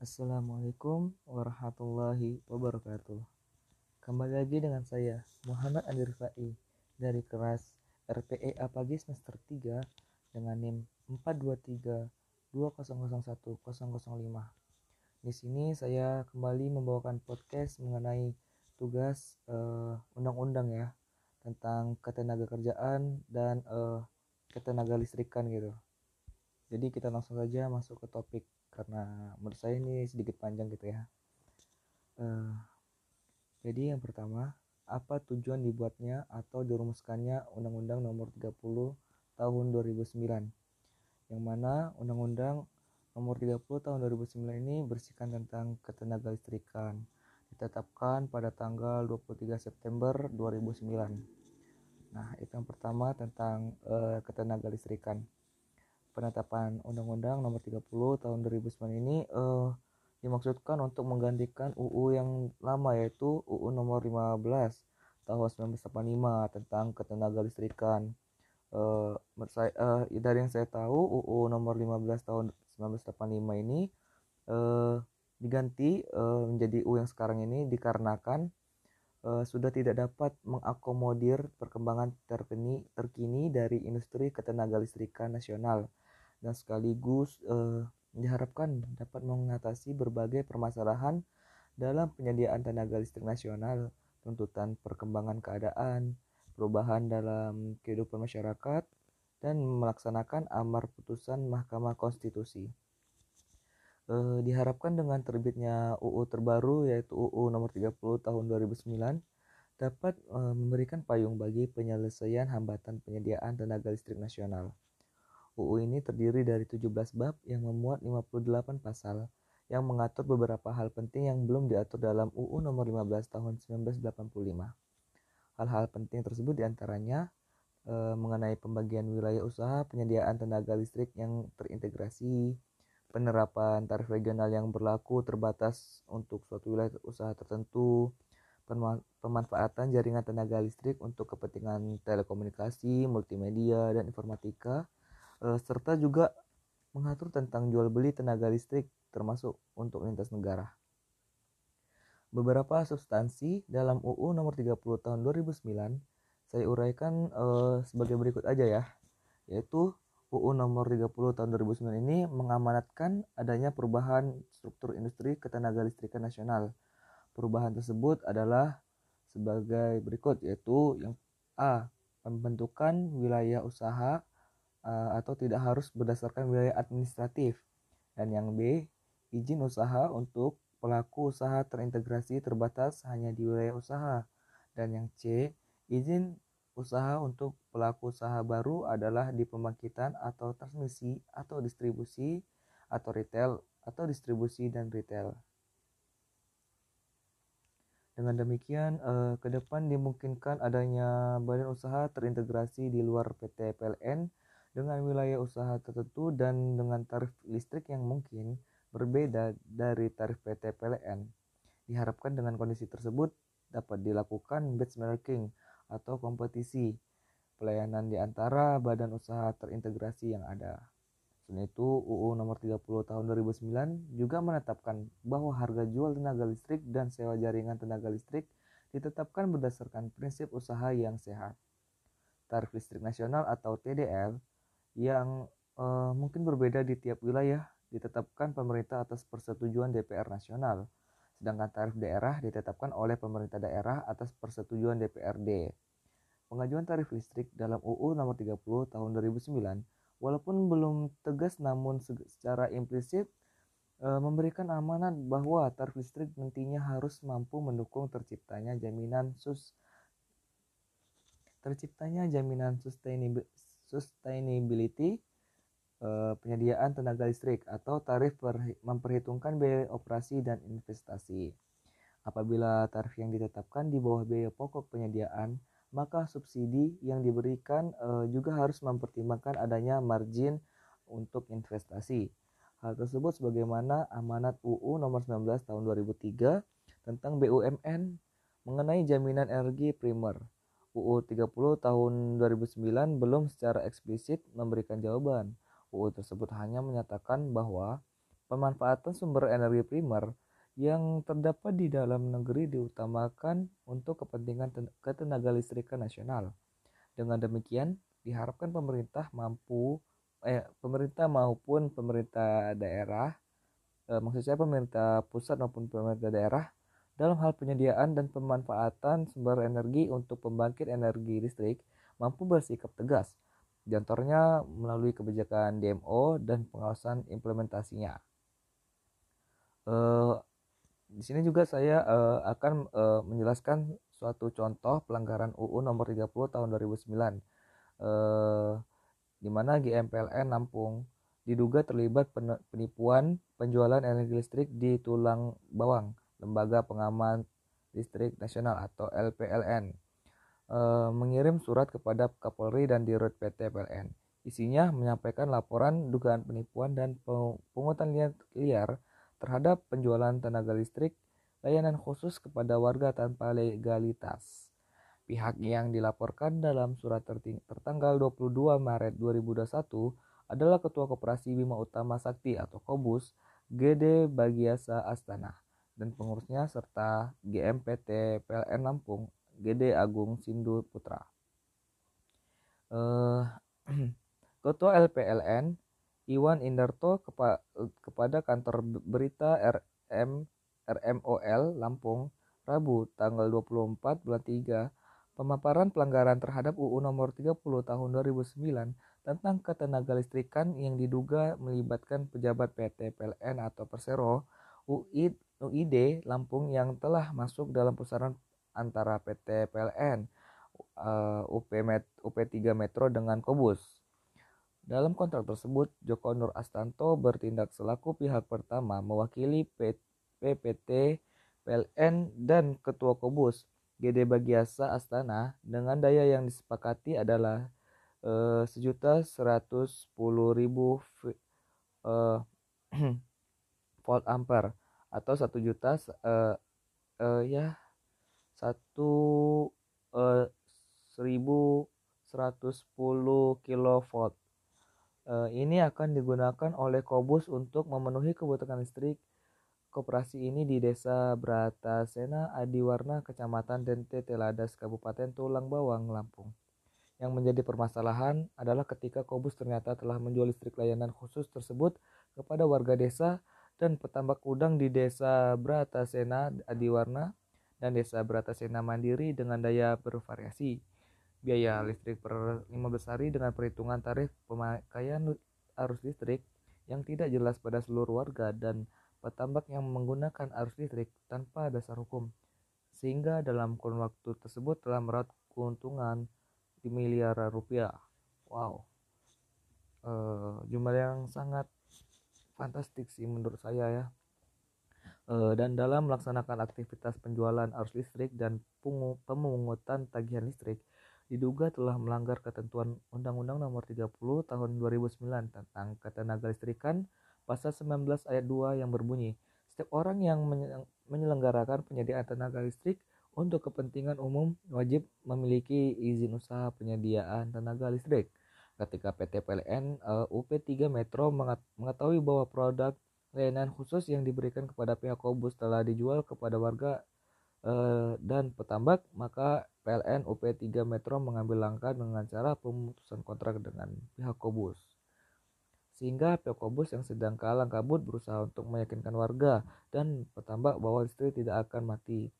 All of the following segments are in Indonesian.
Assalamualaikum warahmatullahi wabarakatuh. Kembali lagi dengan saya Muhammad Andi Rifai dari kelas RPE Apagi semester 3 dengan NIM 4232001 Di sini saya kembali membawakan podcast mengenai tugas undang undang-undang ya tentang ketenaga kerjaan dan uh, ketenaga listrikan gitu. Jadi kita langsung saja masuk ke topik karena menurut saya ini sedikit panjang gitu ya. Uh, jadi yang pertama, apa tujuan dibuatnya atau dirumuskannya Undang-Undang Nomor 30 Tahun 2009 yang mana Undang-Undang Nomor 30 Tahun 2009 ini bersihkan tentang ketenaga listrikan ditetapkan pada tanggal 23 September 2009. Nah, itu yang pertama tentang uh, ketenaga listrikan penetapan Undang-Undang Nomor 30 Tahun 2009 ini uh, dimaksudkan untuk menggantikan UU yang lama yaitu UU Nomor 15 Tahun 1985 tentang ketenaga listrikan. Uh, saya, uh, dari yang saya tahu UU Nomor 15 Tahun 1985 ini uh, diganti uh, menjadi UU yang sekarang ini dikarenakan uh, sudah tidak dapat mengakomodir perkembangan terkini, terkini dari industri ketenaga listrikan nasional dan sekaligus eh, diharapkan dapat mengatasi berbagai permasalahan dalam penyediaan tenaga listrik nasional, tuntutan perkembangan keadaan, perubahan dalam kehidupan masyarakat, dan melaksanakan amar putusan Mahkamah Konstitusi. Eh, diharapkan dengan terbitnya UU terbaru yaitu UU nomor 30 tahun 2009 dapat eh, memberikan payung bagi penyelesaian hambatan penyediaan tenaga listrik nasional. UU ini terdiri dari 17 bab yang memuat 58 pasal yang mengatur beberapa hal penting yang belum diatur dalam UU nomor 15 tahun 1985. Hal-hal penting tersebut di antaranya e, mengenai pembagian wilayah usaha penyediaan tenaga listrik yang terintegrasi, penerapan tarif regional yang berlaku terbatas untuk suatu wilayah usaha tertentu, pemanfaatan jaringan tenaga listrik untuk kepentingan telekomunikasi, multimedia, dan informatika, serta juga mengatur tentang jual beli tenaga listrik termasuk untuk lintas negara. Beberapa substansi dalam UU nomor 30 tahun 2009 saya uraikan uh, sebagai berikut aja ya, yaitu UU nomor 30 tahun 2009 ini mengamanatkan adanya perubahan struktur industri ketenaga listrikan nasional. Perubahan tersebut adalah sebagai berikut yaitu yang A. Pembentukan wilayah usaha atau tidak harus berdasarkan wilayah administratif. Dan yang B, izin usaha untuk pelaku usaha terintegrasi terbatas hanya di wilayah usaha. Dan yang C, izin usaha untuk pelaku usaha baru adalah di pembangkitan atau transmisi atau distribusi atau retail atau distribusi dan retail. Dengan demikian, eh, ke depan dimungkinkan adanya badan usaha terintegrasi di luar PT PLN dengan wilayah usaha tertentu dan dengan tarif listrik yang mungkin berbeda dari tarif PT PLN. Diharapkan dengan kondisi tersebut dapat dilakukan benchmarking atau kompetisi pelayanan di antara badan usaha terintegrasi yang ada. Selain itu, UU nomor 30 tahun 2009 juga menetapkan bahwa harga jual tenaga listrik dan sewa jaringan tenaga listrik ditetapkan berdasarkan prinsip usaha yang sehat. Tarif listrik nasional atau TDL yang uh, mungkin berbeda di tiap wilayah ditetapkan pemerintah atas persetujuan DPR nasional, sedangkan tarif daerah ditetapkan oleh pemerintah daerah atas persetujuan DPRD. Pengajuan tarif listrik dalam UU nomor 30 tahun 2009 walaupun belum tegas namun secara implisit e, memberikan amanat bahwa tarif listrik nantinya harus mampu mendukung terciptanya jaminan sus terciptanya jaminan sustainability uh, penyediaan tenaga listrik atau tarif memperhitungkan biaya operasi dan investasi. Apabila tarif yang ditetapkan di bawah biaya pokok penyediaan, maka subsidi yang diberikan uh, juga harus mempertimbangkan adanya margin untuk investasi. Hal tersebut sebagaimana amanat UU nomor 19 tahun 2003 tentang BUMN mengenai jaminan energi primer UU 30 tahun 2009 belum secara eksplisit memberikan jawaban. UU tersebut hanya menyatakan bahwa pemanfaatan sumber energi primer yang terdapat di dalam negeri diutamakan untuk kepentingan ketenaga listrikan nasional. Dengan demikian, diharapkan pemerintah mampu eh pemerintah maupun pemerintah daerah eh, maksud saya pemerintah pusat maupun pemerintah daerah dalam hal penyediaan dan pemanfaatan sumber energi untuk pembangkit energi listrik mampu bersikap tegas, di antaranya melalui kebijakan DMO dan pengawasan implementasinya. Uh, di sini juga saya uh, akan uh, menjelaskan suatu contoh pelanggaran UU nomor 30 tahun 2009 uh, di mana GMPLN Lampung diduga terlibat penipuan penjualan energi listrik di Tulang Bawang, Lembaga Pengaman Listrik Nasional atau LPLN, uh, mengirim surat kepada Kapolri dan Dirut PT PLN. Isinya menyampaikan laporan dugaan penipuan dan pungutan liar terhadap penjualan tenaga listrik layanan khusus kepada warga tanpa legalitas. Pihak yang dilaporkan dalam surat tertanggal 22 Maret 2021 adalah Ketua Koperasi Bima Utama Sakti atau Kobus, GD Bagiasa Astana, dan pengurusnya serta GMPT PLN Lampung, GD Agung Sindu Putra. Uh, Ketua LPLN Iwan Indarto kepa kepada kantor berita RM RMOL Lampung Rabu tanggal 24 bulan 3 pemaparan pelanggaran terhadap UU nomor 30 tahun 2009 tentang ketenaga listrikan yang diduga melibatkan pejabat PT PLN atau Persero UID, UID Lampung yang telah masuk dalam pusaran antara PT PLN uh, UP Met, UP3 Metro dengan Kobus. Dalam kontrak tersebut, Joko Nur Astanto bertindak selaku pihak pertama mewakili PPT, PLN, dan Ketua Kobus GD Bagiasa Astana dengan daya yang disepakati adalah eh, sejuta seratus sepuluh ribu uh, volt ampere atau satu juta uh, uh, ya satu uh, seribu seratus sepuluh kilovolt Eh, ini akan digunakan oleh Kobus untuk memenuhi kebutuhan listrik koperasi ini di Desa Bratasena Adiwarna, Kecamatan Dente Teladas, Kabupaten Tulang Bawang, Lampung. Yang menjadi permasalahan adalah ketika Kobus ternyata telah menjual listrik layanan khusus tersebut kepada warga desa dan petambak udang di Desa Bratasena Adiwarna dan Desa Bratasena Mandiri dengan daya bervariasi. Biaya listrik per 15 hari dengan perhitungan tarif pemakaian arus listrik yang tidak jelas pada seluruh warga dan petambak yang menggunakan arus listrik tanpa dasar hukum. Sehingga dalam kurun waktu tersebut telah meraup keuntungan di miliaran rupiah. Wow. E, jumlah yang sangat fantastik sih menurut saya ya e, dan dalam melaksanakan aktivitas penjualan arus listrik dan pemungutan tagihan listrik diduga telah melanggar ketentuan Undang-Undang Nomor 30 Tahun 2009 tentang ketenaga listrikan pasal 19 ayat 2 yang berbunyi setiap orang yang menyelenggarakan penyediaan tenaga listrik untuk kepentingan umum wajib memiliki izin usaha penyediaan tenaga listrik. Ketika PT PLN uh, eh, UP3 Metro mengetahui bahwa produk layanan khusus yang diberikan kepada pihak Kobus telah dijual kepada warga uh, dan petambak, maka PLN UP3 Metro mengambil langkah dengan cara pemutusan kontrak dengan pihak Kobus. Sehingga pihak Kobus yang sedang kalang kabut berusaha untuk meyakinkan warga dan petambak bahwa listrik tidak akan mati.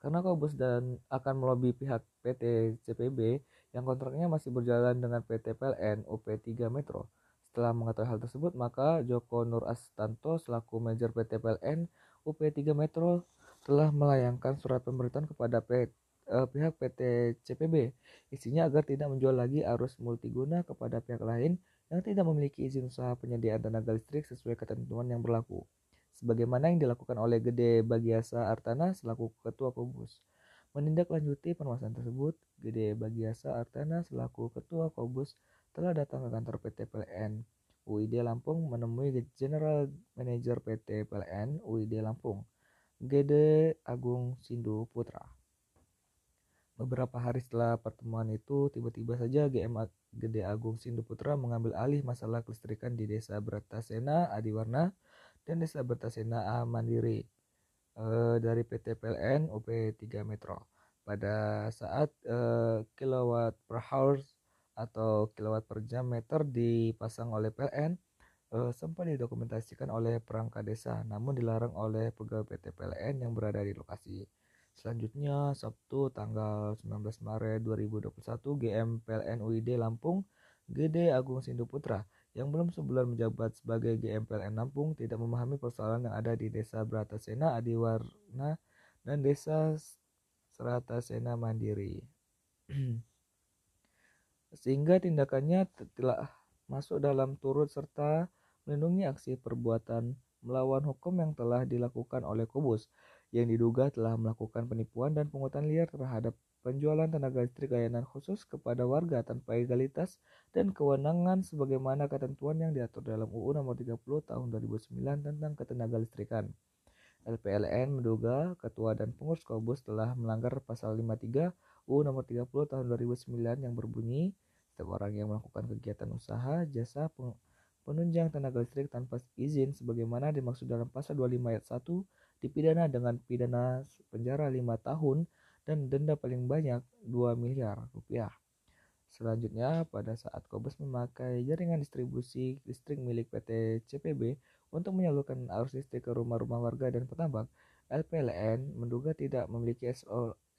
Karena Kobus dan akan melobi pihak PT CPB yang kontraknya masih berjalan dengan PT PLN UP3 Metro. Setelah mengetahui hal tersebut, maka Joko Nur Astanto selaku manajer PT PLN UP3 Metro telah melayangkan surat pemberitahuan kepada PT uh, pihak PT CPB. Isinya agar tidak menjual lagi arus multiguna kepada pihak lain yang tidak memiliki izin usaha penyediaan tenaga listrik sesuai ketentuan yang berlaku. Sebagaimana yang dilakukan oleh Gede Bagiasa Artana selaku Ketua Kobus. Menindaklanjuti permasalahan tersebut, Gede Bagiasa Artana selaku Ketua Kobus telah datang ke kantor PT PLN UID Lampung menemui General Manager PT PLN UID Lampung, Gede Agung Sindu Putra. Beberapa hari setelah pertemuan itu, tiba-tiba saja GM Gede Agung Sindu Putra mengambil alih masalah kelistrikan di Desa Bratasena Adiwarna dan Desa Bratasena A Mandiri eh, dari PT PLN UP 3 Metro pada saat eh, kilowatt per hour atau kilowatt per jam meter dipasang oleh PLN eh, sempat didokumentasikan oleh perangkat desa namun dilarang oleh pegawai PT PLN yang berada di lokasi. Selanjutnya, Sabtu tanggal 19 Maret 2021, GM PLN UID Lampung, GD Agung Sindu Putra, yang belum sebulan menjabat sebagai GM PLN Lampung, tidak memahami persoalan yang ada di Desa Bratasena, Adiwarna, dan Desa Seratasena Mandiri. Sehingga tindakannya telah masuk dalam turut serta melindungi aksi perbuatan melawan hukum yang telah dilakukan oleh Kubus yang diduga telah melakukan penipuan dan pungutan liar terhadap penjualan tenaga listrik layanan khusus kepada warga tanpa legalitas dan kewenangan sebagaimana ketentuan yang diatur dalam UU Nomor 30 Tahun 2009 tentang ketenaga listrikan. LPLN menduga ketua dan pengurus Kobus telah melanggar pasal 53 UU Nomor 30 Tahun 2009 yang berbunyi setiap orang yang melakukan kegiatan usaha, jasa, penunjang tenaga listrik tanpa izin sebagaimana dimaksud dalam pasal 25 ayat 1 dipidana dengan pidana penjara 5 tahun dan denda paling banyak 2 miliar rupiah. Selanjutnya, pada saat Kobus memakai jaringan distribusi listrik milik PT CPB untuk menyalurkan arus listrik ke rumah-rumah warga dan petambak, LPLN menduga tidak memiliki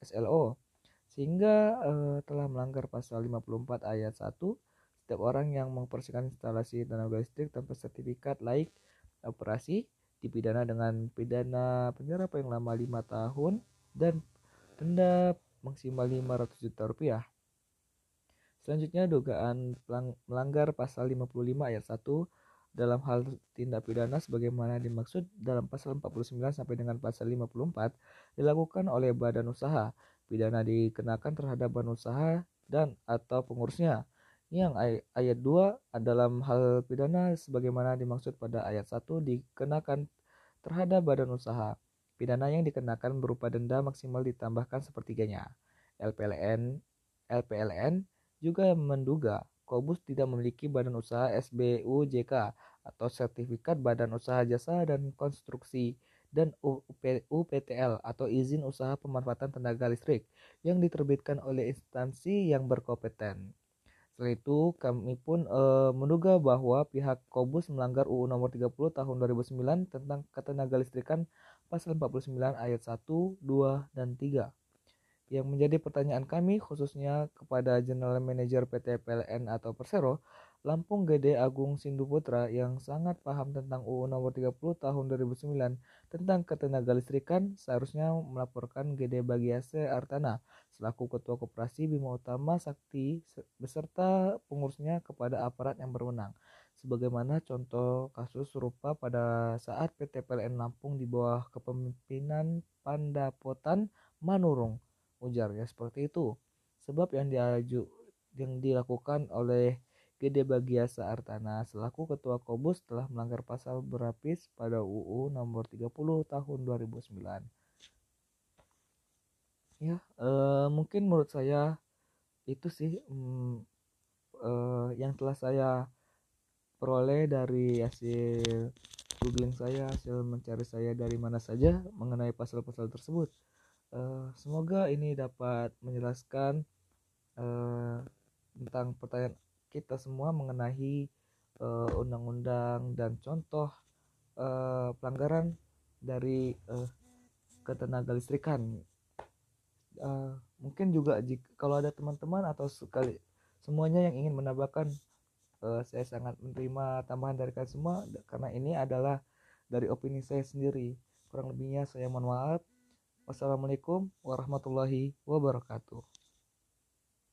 SLO, sehingga eh, telah melanggar pasal 54 ayat 1 setiap orang yang mempersihkan instalasi tenaga listrik tanpa sertifikat laik operasi dipidana dengan pidana penjara paling lama 5 tahun dan denda maksimal 500 juta rupiah. Selanjutnya dugaan melanggar pasal 55 ayat 1 dalam hal tindak pidana sebagaimana dimaksud dalam pasal 49 sampai dengan pasal 54 dilakukan oleh badan usaha. Pidana dikenakan terhadap badan usaha dan atau pengurusnya yang ayat 2 dalam hal pidana sebagaimana dimaksud pada ayat 1 dikenakan terhadap badan usaha. Pidana yang dikenakan berupa denda maksimal ditambahkan sepertiganya. LPLN LPLN juga menduga Kobus tidak memiliki badan usaha SBUJK atau sertifikat badan usaha jasa dan konstruksi dan UPTL atau izin usaha pemanfaatan tenaga listrik yang diterbitkan oleh instansi yang berkompeten. Setelah itu, kami pun e, menduga bahwa pihak Kobus melanggar UU Nomor 30 Tahun 2009 tentang ketenaga listrikan pasal 49 ayat 1, 2, dan 3. Yang menjadi pertanyaan kami khususnya kepada General Manager PT PLN atau Persero, Lampung Gede Agung Sindu Putra yang sangat paham tentang UU Nomor 30 Tahun 2009 tentang ketenaga listrikan seharusnya melaporkan Gede Bagiase Artana selaku Ketua Koperasi Bima Utama Sakti beserta pengurusnya kepada aparat yang berwenang. Sebagaimana contoh kasus serupa pada saat PT PLN Lampung di bawah kepemimpinan Pandapotan Manurung. Ujarnya seperti itu. Sebab yang diaju yang dilakukan oleh Gede Bagiasa Artana selaku Ketua Kobus telah melanggar pasal berapis pada UU nomor 30 tahun 2009 ya uh, mungkin menurut saya itu sih um, uh, yang telah saya peroleh dari hasil googling saya hasil mencari saya dari mana saja mengenai pasal-pasal tersebut. Uh, semoga ini dapat menjelaskan tentang pertanyaan kita semua mengenai undang-undang uh, dan contoh uh, pelanggaran dari uh, ketenaga listrikan. Uh, mungkin juga jika kalau ada teman-teman atau sekali semuanya yang ingin menambahkan uh, saya sangat menerima tambahan dari kalian semua karena ini adalah dari opini saya sendiri. Kurang lebihnya saya mohon maaf. Wassalamualaikum warahmatullahi wabarakatuh